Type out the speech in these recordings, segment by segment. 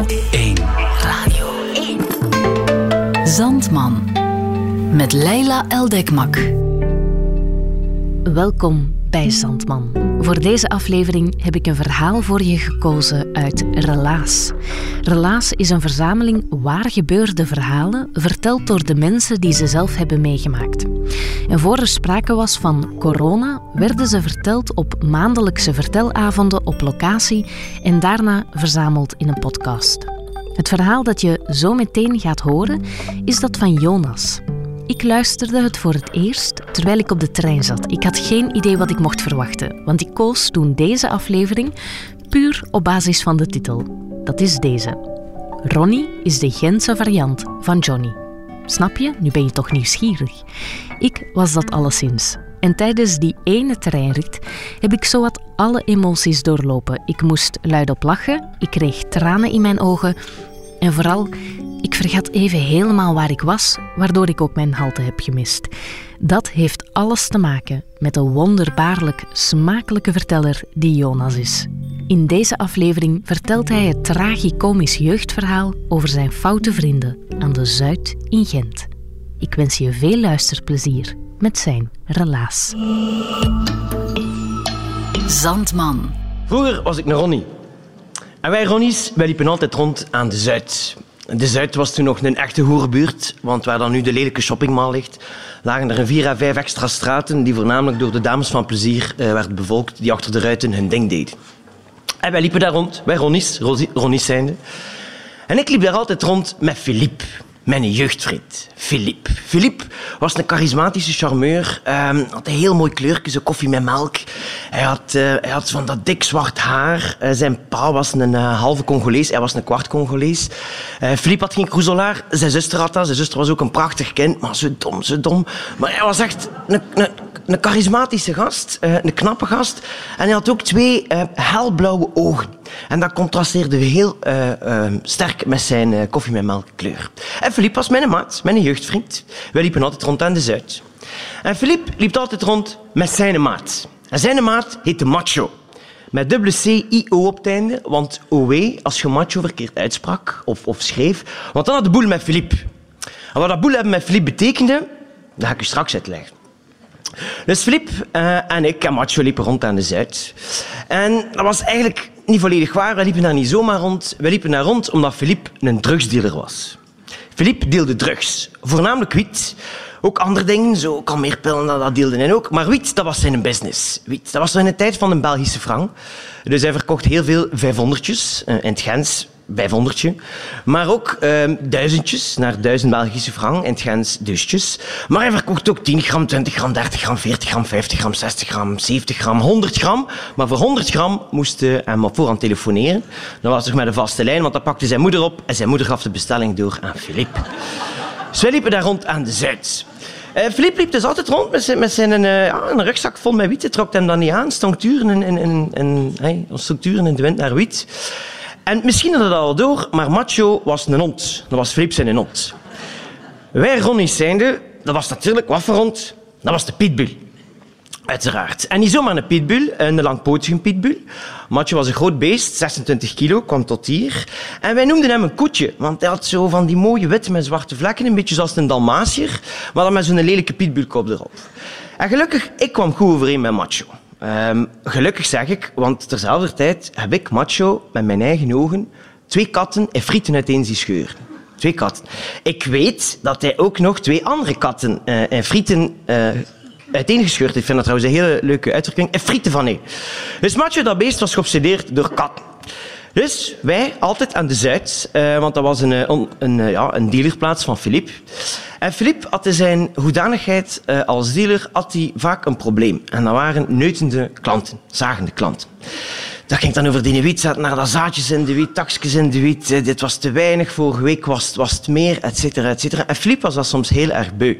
Radio 1. Radio 1. Zandman. Met Leila Eldekmak. Welkom bij Zandman. Voor deze aflevering heb ik een verhaal voor je gekozen uit Relaas. Relaas is een verzameling waar gebeurde verhalen, verteld door de mensen die ze zelf hebben meegemaakt. En voor er sprake was van corona, werden ze verteld op maandelijkse vertelavonden op locatie en daarna verzameld in een podcast. Het verhaal dat je zo meteen gaat horen is dat van Jonas. Ik luisterde het voor het eerst terwijl ik op de trein zat. Ik had geen idee wat ik mocht verwachten, want ik koos toen deze aflevering puur op basis van de titel. Dat is deze. Ronnie is de Gentse variant van Johnny. Snap je? Nu ben je toch nieuwsgierig. Ik was dat alleszins. En tijdens die ene treinrit heb ik zowat alle emoties doorlopen. Ik moest luidop lachen, ik kreeg tranen in mijn ogen en vooral, ik vergat even helemaal waar ik was, waardoor ik ook mijn halte heb gemist. Dat heeft alles te maken met de wonderbaarlijk smakelijke verteller die Jonas is. In deze aflevering vertelt hij het tragicomisch jeugdverhaal over zijn foute vrienden aan de Zuid in Gent. Ik wens je veel luisterplezier met zijn relaas. Zandman. Vroeger was ik een Ronnie. En wij Ronnies wij liepen altijd rond aan de Zuid. De Zuid was toen nog een echte hoerenbuurt, want waar dan nu de lelijke shoppingmall ligt, lagen er vier à vijf extra straten die voornamelijk door de dames van plezier eh, werden bevolkt, die achter de ruiten hun ding deden. En wij liepen daar rond, wij Ronnies, Rosie- Ronnies zijnde. En ik liep daar altijd rond met Philippe, mijn jeugdvriend. Philippe. Philippe was een charismatische charmeur. ehm, had een heel mooi kleurtje, zo koffie met melk. Hij had, eh, hij had van dat dik zwart haar. Eh, zijn pa was een eh, halve Congolees, hij was een kwart Congolees. Philippe had geen kroezelaar, zijn zuster had dat. Zijn zuster was ook een prachtig kind, maar zo dom, zo dom. Maar hij was echt een, een, een charismatische gast, eh, een knappe gast. En hij had ook twee eh, helblauwe ogen. En dat contrasteerde heel eh, eh, sterk met zijn koffie met. En Philippe was mijn maat, mijn jeugdvriend. Wij liepen altijd rond aan de Zuid. En Philippe liep altijd rond met zijn maat. En zijn maat heette Macho. Met dubbele C-I-O op het einde, want OW, als je macho verkeerd uitsprak of, of schreef, want dan had de boel met Philippe. En wat dat boel hebben met Philippe betekende, dat ga ik je straks uitleggen. Dus Filip eh, en ik en Macho liepen rond aan de Zuid. En dat was eigenlijk niet volledig waar. We liepen daar niet zomaar rond. We liepen daar rond omdat Filip een drugsdealer was. Filip deelde drugs. Voornamelijk wiet. Ook andere dingen, zo kalmeerpillen, dat, dat deelde hij ook. Maar wiet, dat was zijn business. Wiet, dat was in de tijd van een Belgische frank. Dus hij verkocht heel veel vijfhonderdjes eh, in het Gens. 500 Maar ook ehm, duizendjes naar duizend Belgische frank. In het Gens dusjes. Maar hij verkocht ook 10 gram, 20 gram, 30 gram, 40 gram, 50 gram, 60 gram, 70 gram, 100 gram. Maar voor 100 gram moest hij hem op voorhand telefoneren. Dat was toch met een vaste lijn, want dat pakte zijn moeder op en zijn moeder gaf de bestelling door aan Filip. Dus wij liepen daar rond aan de Zuid. Eh Filip liep dus altijd rond met zijn, met eh, een rugzak vol met wiet. Hij trok hem dan niet aan. Stoncturen in, in, in, in, hey, in de wind naar wiet. En misschien had het al door, maar Macho was een hond. Dat was Filip zijn hond. Wij Ronnies zijnde, dat was natuurlijk wat voor hond? Dat was de pitbull. Uiteraard. En niet zomaar een pitbull, een langpotige pitbull. Matje was een groot beest, 26 kilo, kwam tot hier. En wij noemden hem een koetje, want hij had zo van die mooie witte met zwarte vlekken, een beetje zoals een Dalmatier, maar dan met zo'n lelijke pitbullkop erop. En gelukkig, ik kwam goed overeen met Macho. Ehm, gelukkig zeg ik, want terzelfde tijd heb ik Macho met mijn eigen ogen twee katten en frieten uiteen zien scheuren. Twee katten. Ik weet dat hij ook nog twee andere katten eh, en frieten eh, uiteengescheurd. Ik vind dat trouwens een hele leuke uitdrukking. En frieten van nee. Dus Mathieu, dat beest, was geobsedeerd door katten. Dus wij altijd aan de Zuid, eh, want dat was een, eh, een, eh, ja, een dealerplaats van Philippe. En Philippe had in zijn hoedanigheid als dealer had hij vaak een probleem. En dat waren neutende klanten, zagende klanten. Dat ging dan over die wiet, naar dat zaadjes in de wiet, takjes in de wiet. Dit was te weinig, vorige week was, het- meer, et cetera, et cetera. En Philippe was dat soms heel erg beu.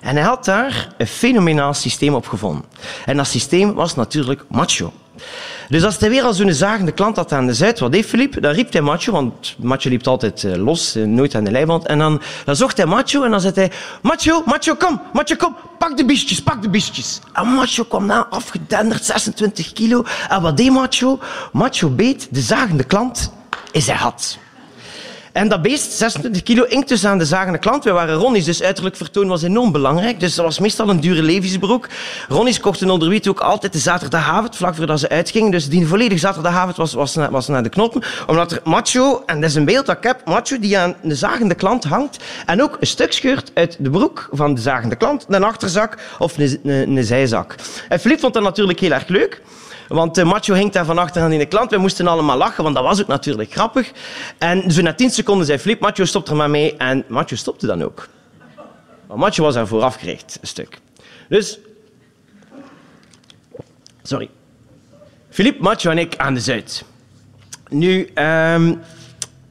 En hij had daar een fenomenaal systeem op gevonden. En dat systeem was natuurlijk macho. Dus als hij weer al zo'n zagende klant had aan de Zuid, wat deed Philippe? Dan riep hij Macho, want Macho liep altijd eh, los, eh, nooit aan de leiband. En dan, dan zocht hij Macho en dan zei hij, Macho, Macho, kom, Macho, kom, pak de biestjes, pak de biestjes. En Macho kwam na, afgedenderd, 26 kilo. En wat deed Macho? Macho beet de zagende klant in zijn had. En dat beest, 26 kilo, inkt dus aan de zagende klant. Wij waren Ronnie's, dus uiterlijk vertoon was enorm belangrijk. Dus dat was meestal een dure levensbroek. Ronnie's kochten onder wiet ook altijd de zaterdagavond, vlak voordat ze uitgingen. Dus die volledige zaterdagavond was, was, was naar de knoppen. Omdat er macho, en dat is een beeld dat ik heb, macho die aan de zagende klant hangt. En ook een stuk scheurt uit de broek van de zagende klant, een achterzak of een zijzak. En Filip vond dat natuurlijk heel erg leuk. Want uh, Macho hing daar van achteraan in de klant. We moesten allemaal lachen, want dat was ook natuurlijk grappig. En zo na tien seconden zei Flip, Macho, stop er maar mee. En Macho stopte dan ook. Maar Macho was ervoor afgericht, een stuk. Dus... Sorry. Filip, Macho en ik aan de Zuid. Nu, um,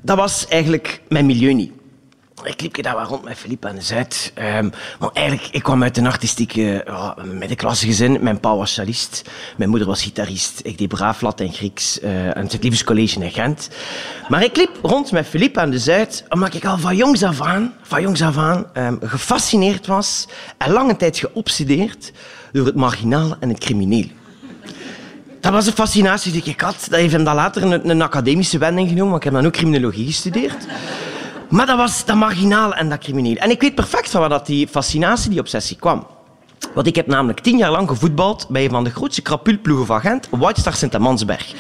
dat was eigenlijk mijn milieu niet ik liep daar wel rond met Philippe aan de Zuid. Um, maar eigenlijk, ik kwam uit een artistieke uh, middenklasse gezin. Mijn pa was cellist, mijn moeder was gitarist. Ik deed braaf Lat en Grieks uh, aan het Liefdes College in Gent. Maar ik liep rond met Philippe aan de Zuid, omdat ik al van jongs af aan, van jongs af aan um, gefascineerd was en lange tijd geobsedeerd door het marginale en het crimineel. Dat was een fascinatie die ik had. Dat heeft hem dan later een, een academische wending genomen, want ik heb dan ook criminologie gestudeerd. Maar dat was dat marginaal en dat crimineel. En ik weet perfect van waar dat die fascinatie, die obsessie kwam. Want ik heb namelijk tien jaar lang gevoetbald bij een van de grootste krapulploegen van Gent, White Star Sint-Amansberg.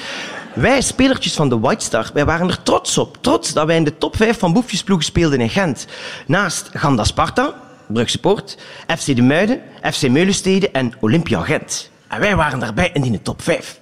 Wij, spelertjes van de White Star, wij waren er trots op. Trots dat wij in de top 5 van boefjesploegen speelden in Gent. Naast Ganda Sparta, Brugse Poort, FC de Muiden, FC Meulenstede en Olympia Gent. En wij waren daarbij in die top 5.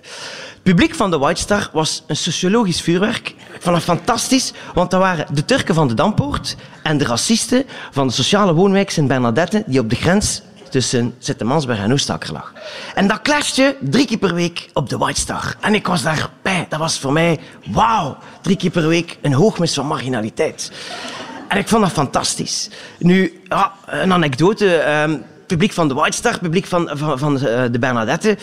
Publiek van de White Star was een sociologisch vuurwerk. Het fantastisch, want dat waren de Turken van de Dampoort en de racisten van de sociale woonwijk Sint-Bernadette, die op de grens tussen Zittermansberg en Oostakker lag. En dat clashte drie keer per week op de White Star. En ik was daarbij. Dat was voor mij, wauw, drie keer per week een hoogmis van marginaliteit. En ik vond dat fantastisch. Nu, een anekdote. Um, publiek van de White Star, publiek van, van, van uh, de Bernadette.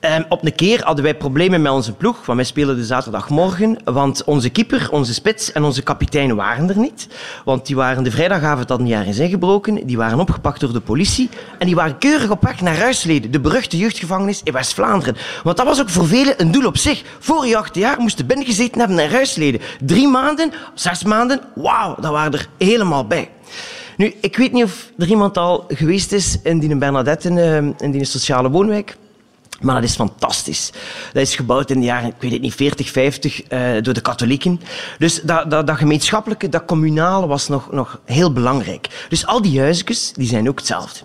Um, op een keer hadden wij problemen met onze ploeg, want wij spelen de zaterdagmorgen, want onze keeper, onze spits en onze kapitein waren er niet. Want die waren de vrijdagavond al een jaar eens ingebroken, die waren opgepakt door de politie en die waren keurig op weg naar Ruisleden, de beruchte jeugdgevangenis in West-Vlaanderen. Want dat was ook voor velen een doel op zich. Vorig acht jaar moesten binnengezeten hebben naar Ruisleden. Drie maanden, zes maanden, wauw, dat waren er helemaal bij. Nu, ik weet niet of er iemand al geweest is in die Bernadette, in, in die sociale woonwijk. Maar dat is fantastisch. Dat is gebouwd in de jaren, ik weet het niet, 40, 50 uh, door de katholieken. Dus dat, dat, dat gemeenschappelijke, dat communale was nog, nog heel belangrijk. Dus al die huisjes, die zijn ook hetzelfde.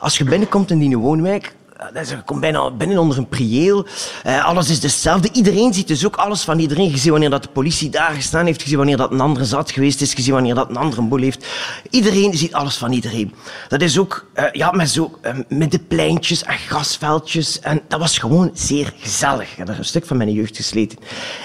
Als je binnenkomt in die woonwijk, je komt bijna binnen onder een prieel. Uh, alles is hetzelfde. Iedereen ziet dus ook alles van iedereen. Gezien wanneer dat de politie daar gestaan heeft. Gezien wanneer dat een andere zat geweest is. Gezien wanneer dat een andere boel heeft. Iedereen ziet alles van iedereen. Dat is ook uh, ja, met, zo, met de pleintjes en grasveldjes. En dat was gewoon zeer gezellig. Heb er een stuk van mijn jeugd gesleten.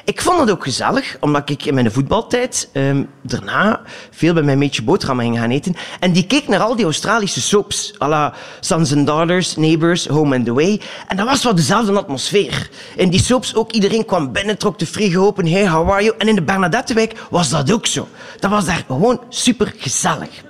Ik vond het ook gezellig, omdat ik in mijn voetbaltijd um, daarna veel bij mijn meetje boterhammen ging gaan eten. En die keek naar al die Australische soaps. à la Sons and Daughters, Neighbours, Home and Away. En dat was wel dezelfde atmosfeer. In die soaps ook, iedereen kwam binnen, trok de frigo open. Hey, how are you? En in de Bernadettewijk was dat ook zo. Dat was daar gewoon super gezellig.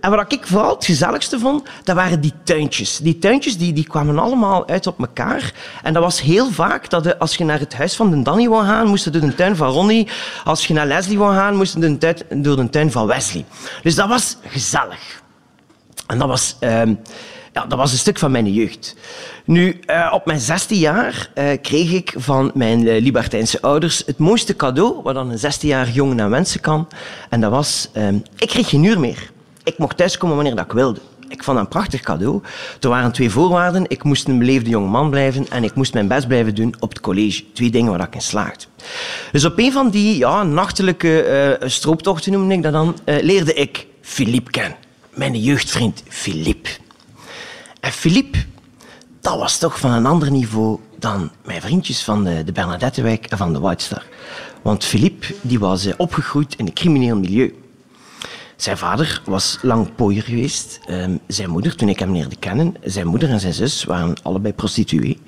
En wat ik vooral het gezelligste vond, dat waren die tuintjes. Die tuintjes die, die kwamen allemaal uit op elkaar. En dat was heel vaak dat de, als je naar het huis van de Danny wou gaan, moest je door de tuin van Ronnie. Als je naar Leslie wou gaan, moest je door de tuin van Wesley. Dus dat was gezellig. En dat was... Um, ja, dat was een stuk van mijn jeugd. Nu, uh, op mijn 16 jaar uh, kreeg ik van mijn uh, libertijnse ouders het mooiste cadeau wat dan een 16-jarige jongen aan wensen kan. En dat was, ik kreeg geen uur meer. Ik mocht thuiskomen wanneer dat ik wilde. Ik vond dat een prachtig cadeau. Er waren twee voorwaarden. Ik moest een beleefde jonge man blijven en ik moest mijn best blijven doen op het college. Twee dingen waar ik in slaagde. Dus op een van die ja, nachtelijke strooptochten, noemde ik dat dan, leerde ik Philippe kennen. Mijn jeugdvriend Philippe. En Philippe, dat was toch van een ander niveau dan mijn vriendjes van de, de Bernadettewijk en van de White Star. Want Philippe die was eh, opgegroeid in een crimineel milieu. Zijn vader was lang pooier geweest. Um, zijn moeder, toen ik hem leerde kennen, zijn moeder en zijn zus waren allebei prostituee.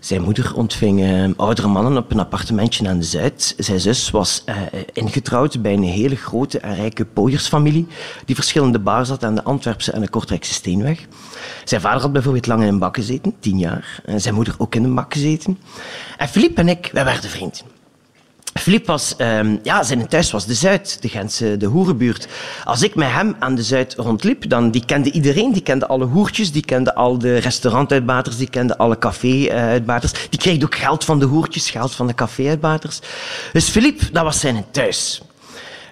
Zijn moeder ontving uh, oudere mannen op een appartementje aan de Zuid. Zijn zus was uh, ingetrouwd bij een hele grote en rijke pooiersfamilie die verschillende bars had aan de Antwerpse en de Kortrijkse Steenweg. Zijn vader had bijvoorbeeld lang in een bak gezeten, tien jaar. En zijn moeder ook in een bak gezeten. En Philippe en ik, wij werden vrienden. Filip was, um, ja, zijn thuis was de Zuid, de Gentse, de hoerenbuurt. Als ik met hem aan de Zuid rondliep, dan die kende iedereen. Die kende alle hoertjes, die kende al de restaurantuitbaters, die kende alle café-uitbaters. Die kreeg ook geld van de hoertjes, geld van de café-uitbaters. Dus Filip, dat was zijn thuis.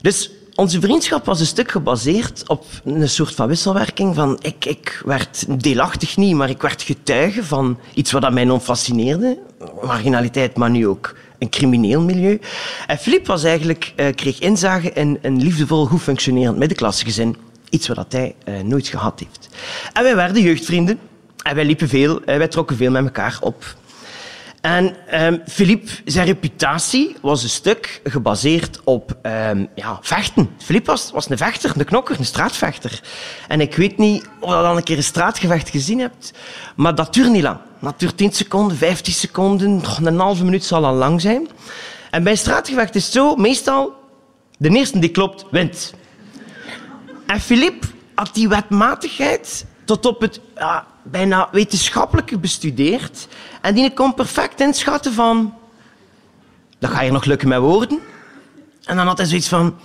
Dus onze vriendschap was een stuk gebaseerd op een soort van wisselwerking. Van ik, ik werd deelachtig niet, maar ik werd getuige van iets wat mij non fascineerde. Marginaliteit, maar nu ook een crimineel milieu. En Filip was eigenlijk, uh, kreeg inzage in een liefdevol, goed functionerend middenklassegezin. Iets wat hij uh, nooit gehad heeft. En wij werden jeugdvrienden. En wij liepen veel, uh, wij trokken veel met elkaar op. En um, Philippe, zijn reputatie was een stuk gebaseerd op um, ja, vechten. Philippe was, was een vechter, een knokker, een straatvechter. En ik weet niet of je al een keer een straatgevecht gezien hebt, maar dat duurt niet lang. Dat duurt 10 seconden, 15 seconden, een halve minuut zal al lang zijn. En bij een straatgevecht is het zo, meestal, de eerste die klopt, wint. En Philippe had die wetmatigheid tot op het bijna wetenschappelijke bestudeerd. En die kon perfect inschatten van... Dat ga je nog lukken met woorden. En dan had hij zoiets van...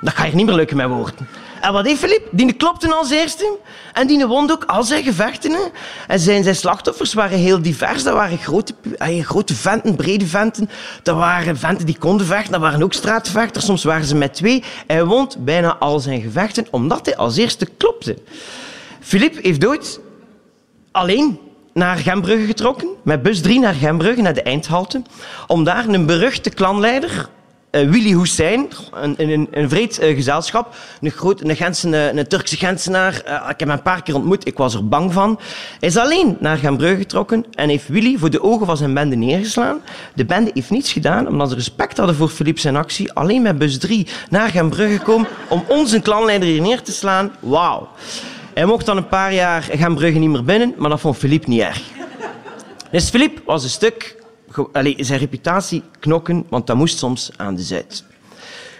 Dat ga je niet meer lukken met woorden. En wat heeft Filip? Die klopte als eerste. En die won ook al zijn gevechten. En zijn, zijn slachtoffers waren heel divers. Dat waren grote, grote venten, brede venten. Dat waren venten die konden vechten. Dat waren ook straatvechters. Soms waren ze met twee. Hij won bijna al zijn gevechten, omdat hij als eerste klopte. Filip heeft ooit alleen naar Gembrugge getrokken, met bus 3 naar Gembrugge, naar de eindhalte, om daar een beruchte klanleider, uh, Willy Hussein, een, een, een vreed uh, gezelschap, een, groot, een, Gentse, een, Turkse Gentenaar. Uh, ik heb hem een paar keer ontmoet, ik was er bang van. Hij is alleen naar Gembrugge getrokken en heeft Willy voor de ogen van zijn bende neergeslaan. De bende heeft niets gedaan, omdat ze respect hadden voor Philippe zijn actie. Alleen met bus 3 naar Gembrugge gekomen om onze klanleider hier neer te slaan. Wauw. Hij mocht dan een paar jaar gaan Brugge niet meer binnen, maar dat vond Philippe niet erg. Dus Philippe was een stuk zijn reputatie knokken, want dat moest soms aan de zijde.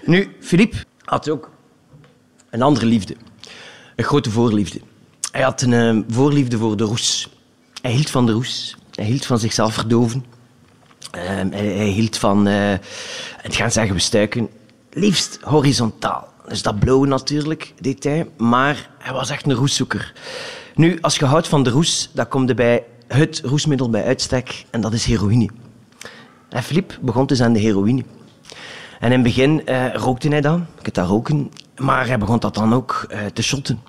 Nu, Philippe had ook een andere liefde. Een grote voorliefde. Hij had een uh, voorliefde voor de roes. Hij hield van de roes. Hij hield van zichzelf verdoven. Uh, hij, hij, hield van, uh, het gaan zeggen bestuiken, liefst horizontaal. Dus dat blauwe natuurlijk, deed hij. Maar hij was echt een roeszoeker. Nu, als je houdt van de roes, dan komt er bij het roesmiddel bij uitstek en dat is heroïne. En Filip begon dus aan de heroïne. En in het begin uh, rookte hij dan, ik het dat roken, maar hij begon dat dan ook uh, te shotten.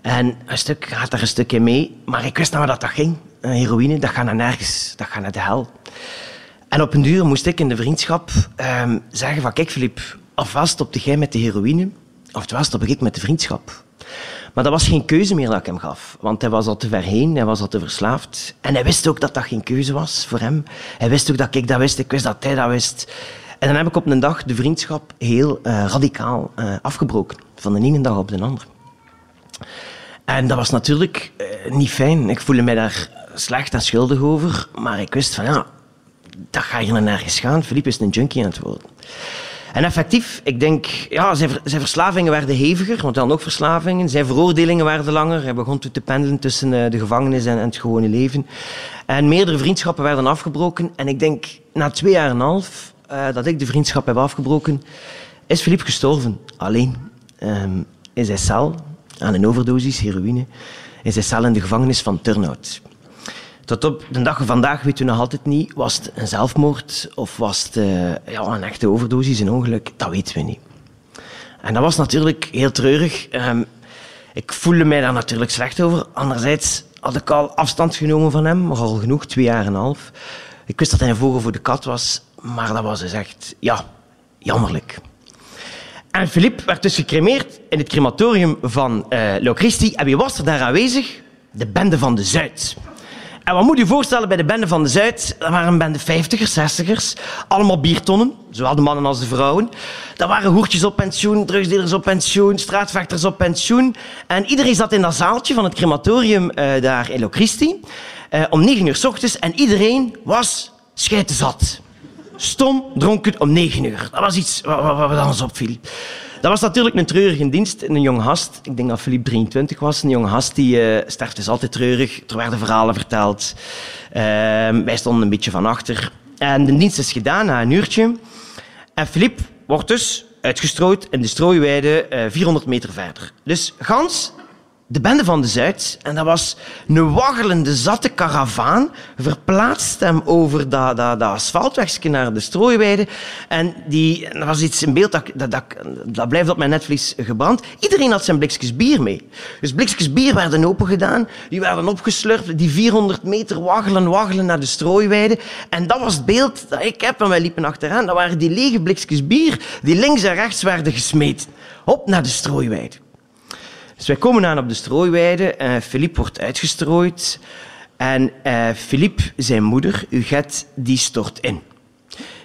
En een stuk gaat daar een stukje mee, maar ik wist nou dat, dat ging. Uh, heroïne, dat gaat naar nergens, dat gaat naar de hel. En op een duur moest ik in de vriendschap ehm, zeggen van kijk Filip, ofwel stopte jij met de heroïne, oftewel stop ik met de vriendschap. Maar dat was geen keuze meer dat ik hem gaf. Want hij was al te ver heen, hij was al te verslaafd. En hij wist ook dat dat geen keuze was voor hem. Hij wist ook dat ik dat wist, ik wist dat hij dat wist. En dan heb ik op een dag de vriendschap heel uh, radicaal uh, afgebroken. Van de ene dag op de andere. En dat was natuurlijk uh, niet fijn. Ik voelde mij daar slecht en schuldig over. Maar ik wist van ja, dat ga je naar nergens gaan. Philippe is een junkie aan het worden. En effectief, ik denk, ja, zijn, zijn verslavingen werden heviger, want had ook verslavingen. Zijn veroordelingen werden langer. Hij begon te pendelen tussen eh, de gevangenis en, het gewone leven. En meerdere vriendschappen werden afgebroken. En ik denk, na twee jaar en een half uh, dat ik de vriendschap heb afgebroken, is Philippe gestorven. Alleen. Um, in zijn cel, aan een overdosis heroïne, in zijn cel in de gevangenis van Turnhout. Tot op de dag van vandaag weten we nog altijd niet, was het een zelfmoord of was het uh, ja, een echte overdosis, een ongeluk? Dat weten we niet. En dat was natuurlijk heel treurig. Um, ik voelde mij daar natuurlijk slecht over. Anderzijds had ik al afstand genomen van hem, maar al genoeg, twee jaar en een half. Ik wist dat hij een vogel voor de kat was, maar dat was dus echt, ja, jammerlijk. En Philippe werd dus gecremeerd in het crematorium van uh. En wie was er daar aanwezig? De bende van de Zuid. En wat moet je voorstellen bij de bende van de Zuid? Dat waren een bende vijftigers, zestigers. Allemaal biertonnen, zowel de mannen als de vrouwen. Dat waren hoertjes op pensioen, drugsdealers op pensioen, straatvechters op pensioen. En iedereen zat in dat zaaltje van het crematorium uh, daar in Locristi. Uh, om negen uur s ochtends. En iedereen was scheitenzat. Stom, dronken om negen uur. Dat was iets wat, wat, wat ons opviel. Dat was natuurlijk een treurige dienst. Een jonge gast, ik denk dat Philippe 23 was, een jonge gast die uh, sterft is altijd treurig. Er werden verhalen verteld. Uh, wij stonden een beetje van achter. En de dienst is gedaan na een uurtje. En Filip wordt dus uitgestrooid in de strooiweide uh, 400 meter verder. Dus gans de bende van de Zuid. En dat was een waggelende, zatte karavaan. Verplaatst hem over dat, dat, dat naar de strooiweide. En die, dat was iets in beeld, dat, dat, dat, blijft op mijn netvlies gebrand. Iedereen had zijn blikjes bier mee. Dus blikjes bier werden opengedaan. Die werden opgeslurpt. Die 400 meter waggelen, waggelen naar de strooiweide. En dat was het beeld dat ik heb. En wij liepen achteraan. Dat waren die lege blikjes bier die links en rechts werden gesmeten. Op naar de strooiweide. Dus wij komen aan op de strooiweide. Uh, Philippe wordt uitgestrooid. En uh, Philippe, zijn moeder, Huguette, die stort in.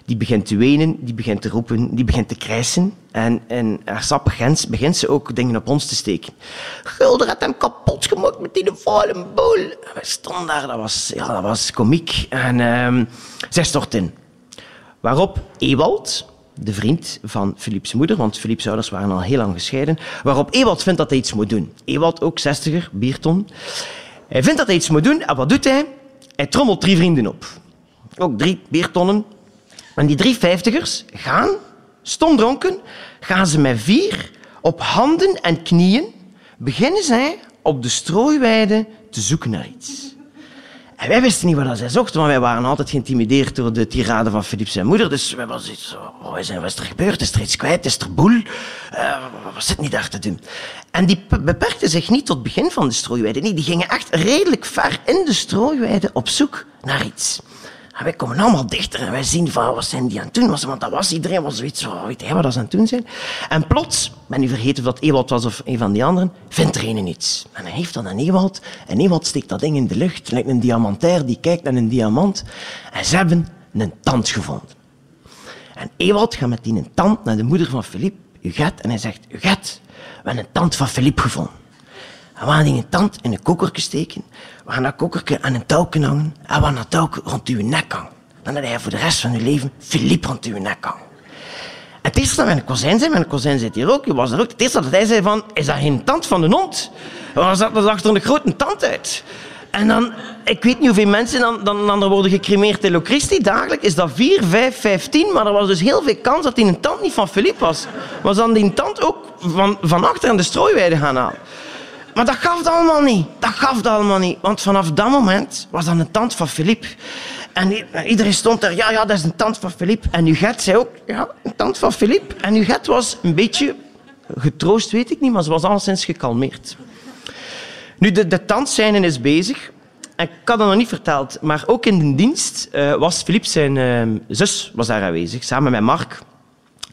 Die begint te wenen, die begint te roepen, die begint te krijsen. En in haar sappig gens begint ze ook dingen op ons te steken. Gulder had hem kapot gemaakt met die vuile boel. Wij stonden daar, dat was, ja, dat was komiek. En uh, zij stort in. Waarop Ewald, de vriend van Philips moeder, want Philips ouders waren al heel lang gescheiden, waarop Ewald vindt dat hij iets moet doen. Ewald, ook zestiger, bierton. Hij vindt dat hij iets moet doen en wat doet hij? Hij trommelt drie vrienden op. Ook drie biertonnen. En die drie vijftigers gaan, stomdronken, gaan ze met vier op handen en knieën, beginnen zij op de strooiweide te zoeken naar iets. Wij wisten niet wat zij zochten, want wij waren altijd geïntimideerd door de tirade van Philippe zijn moeder. Dus wij waren zoiets oh, wat is er gebeurd? Is er iets kwijt? Is er boel? Uh, wat zit niet daar te doen? En die beperkten zich niet tot het begin van de strooiweide. Nee, die gingen echt redelijk ver in de strooiweide op zoek naar iets. En wij komen allemaal dichter en wij zien van, wat zijn die aan het doen? Want dat was iedereen was zoiets van, weet wat ze aan het zijn? En plots, ben u vergeten of dat Ewald was of een van die anderen, vindt er een iets. En hij heeft dan aan Ewald en Ewald steekt dat ding in de lucht, lijkt een diamantair die kijkt naar een diamant. En ze hebben een tand gevonden. En Ewald gaat met die een tand naar de moeder van Philippe, Huguette, en hij zegt, Huguette, we hebben een tand van Philippe gevonden. En we gaan een tand in een kokertje steken. We gaan dat kokertje aan een touwje hangen. En we gaan dat touwje rond uw nek hangen. Dan heb je voor de rest van je leven Philippe rond uw nek hangen. Het eerste dat mijn kozijn zei, mijn kozijn zit hier ook, was ook. Het eerste dat hij zei van, is dat geen tand van de hond? Dan zat er achter een grote tand uit. En dan, ik weet niet hoeveel mensen dan, dan, dan worden gecremeerd in Locristi. Dagelijks is dat 4, 5, 15. Maar er was dus heel veel kans dat die een tand niet van Philippe was. Was dan die tand ook van, van achter aan de strooiweide gaan halen. Maar dat gaf het allemaal niet. Dat gaf het allemaal niet. Want vanaf dat moment was dat een tand van Philippe. En iedereen stond er, ja, ja, dat is een tand van Philippe. En Huguette zei ook, ja, een tand van Philippe. En Huguette was een beetje getroost, weet ik niet, maar ze was alleszins gekalmeerd. Nu, de, de tandscène is bezig. En ik had dat nog niet verteld, maar ook in de dienst uh, was Philippe zijn uh, zus was daar aanwezig, samen met Mark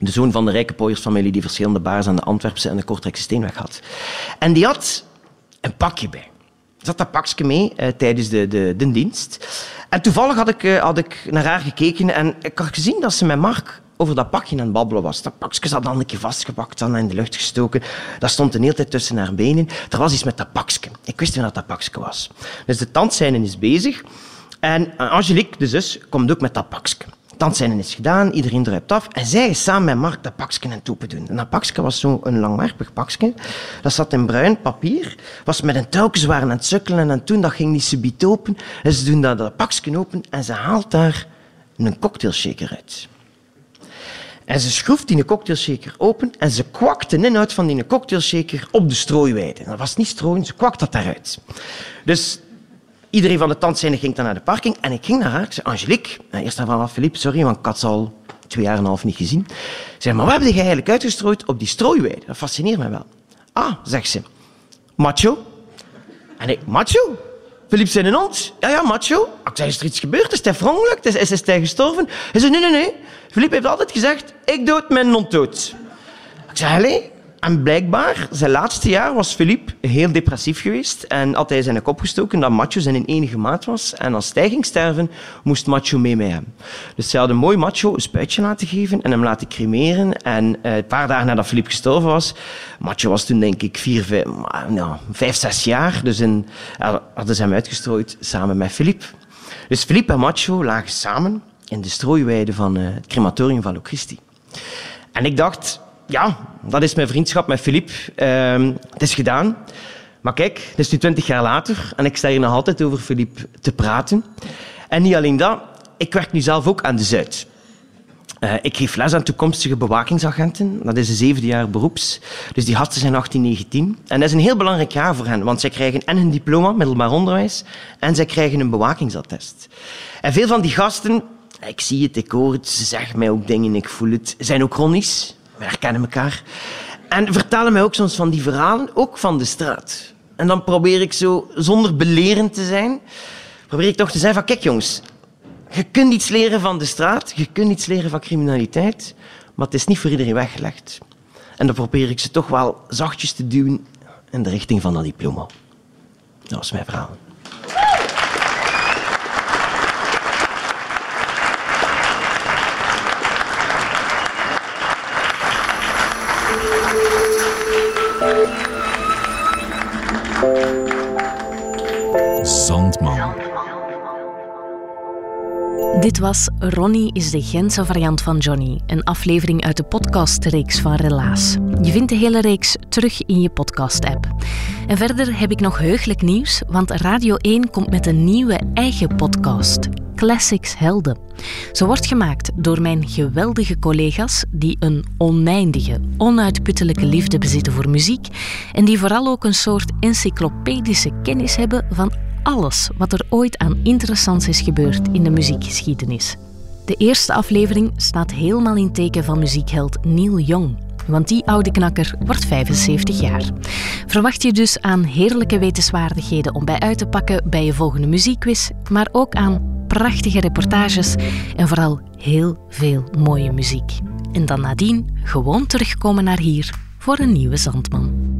de zoon van de rijke pooiersfamilie die verschillende baars aan de Antwerpse en de Kortrijkse Steenweg had. En die had een pakje bij. Er zat dat pakje mee uh, tijdens de, de, de, dienst. En toevallig had ik, uh, had ik naar haar gekeken en ik had gezien dat ze met Mark over dat pakje aan het babbelen was. Dat pakje zat dan een keer vastgepakt, dan in de lucht gestoken. Dat stond een hele tijd tussen haar benen. Er was iets met dat pakje. Ik wist niet wat dat pakje was. Dus de tandzijne is bezig. En Angelique, de zus, komt ook met dat pakje tandzijnen is gedaan, iedereen druipt af. En zij samen met Mark dat pakje en toepen doen. En dat pakje was zo'n langwerpig pakje. Dat zat in bruin papier. Was met een touwtje, ze waren aan het sukkelen en toen dat ging die subiet open. En ze doen dat, dat pakje open en ze haalt daar een cocktailshaker uit. En ze schroeft die cocktailshaker open en ze kwakt de inhoud van die cocktailshaker op de strooiweide. Dat was niet strooien, ze kwakt dat daaruit. Dus Iedereen van de tandzijde ging dan naar de parking en ik ging naar haar. Ik zei, Angelique, eerst en vooral Philippe, sorry, want ik had ze al twee jaar en een half niet gezien. Zei, maar wat heb je eigenlijk uitgestrooid op die strooiweide? Dat fascineert mij wel. Ah, zegt ze, macho. En ik, macho? Philippe zijn een hond? Ja, ja, macho. Ik zei, is er iets gebeurd? Is hij verongelukt? Is, is, hij gestorven? Hij zei, nee, nee, nee. Philippe heeft altijd gezegd, ik dood mijn hond dood. Ik zei, allee, en blijkbaar, zijn laatste jaar was Philippe heel depressief geweest en had hij zijn kop gestoken dat Macho zijn enige maat was. En als hij sterven, moest Macho mee met hem. Dus zij hadden mooi Macho een spuitje laten geven en hem laten cremeren. En uh, een paar dagen nadat Philippe gestorven was, Macho was toen denk ik vier, vijf, nou, zes jaar, dus in, hadden ze hem uitgestrooid samen met Philippe. Dus Philippe en Macho lagen samen in de strooiweide van uh, het crematorium van Locristi. En ik dacht, ja, dat is mijn vriendschap met Filip. Uh, het is gedaan. Maar kijk, het is nu twintig jaar later en ik sta hier nog altijd over Filip te praten. En niet alleen dat, ik werk nu zelf ook aan de Zuid. Uh, ik geef les aan toekomstige bewakingsagenten. Dat is een zevende jaar beroeps. Dus die gasten zijn 18, 19. En dat is een heel belangrijk jaar voor hen, want zij krijgen en een diploma, middelbaar onderwijs, en zij krijgen een bewakingsattest. En veel van die gasten, ik zie het, ik hoor het, ze zeggen mij ook dingen, ik voel het, zijn ook chronisch. We herkennen elkaar. En vertellen mij ook soms van die verhalen, ook van de straat. En dan probeer ik zo, zonder belerend te zijn, probeer ik toch te zeggen van, kijk jongens, je kunt iets leren van de straat, je kunt iets leren van criminaliteit, maar het is niet voor iedereen weggelegd. En dan probeer ik ze toch wel zachtjes te duwen in de richting van dat diploma. Dat was mijn verhaal. Dit was Ronnie is de Gentse variant van Johnny, een aflevering uit de podcastreeks van Relaas. Je vindt de hele reeks terug in je podcast-app. En verder heb ik nog heugelijk nieuws, want Radio 1 komt met een nieuwe eigen podcast, Classics Helden. Ze wordt gemaakt door mijn geweldige collega's die een oneindige, onuitputtelijke liefde bezitten voor muziek en die vooral ook een soort encyclopedische kennis hebben van alles wat er ooit aan interessants is gebeurd in de muziekgeschiedenis. De eerste aflevering staat helemaal in teken van muziekheld Neil Young. Want die oude knakker wordt 75 jaar. Verwacht je dus aan heerlijke wetenswaardigheden om bij uit te pakken bij je volgende muziekquiz, maar ook aan prachtige reportages en vooral heel veel mooie muziek. En dan nadien gewoon terugkomen naar hier voor een nieuwe Zandman.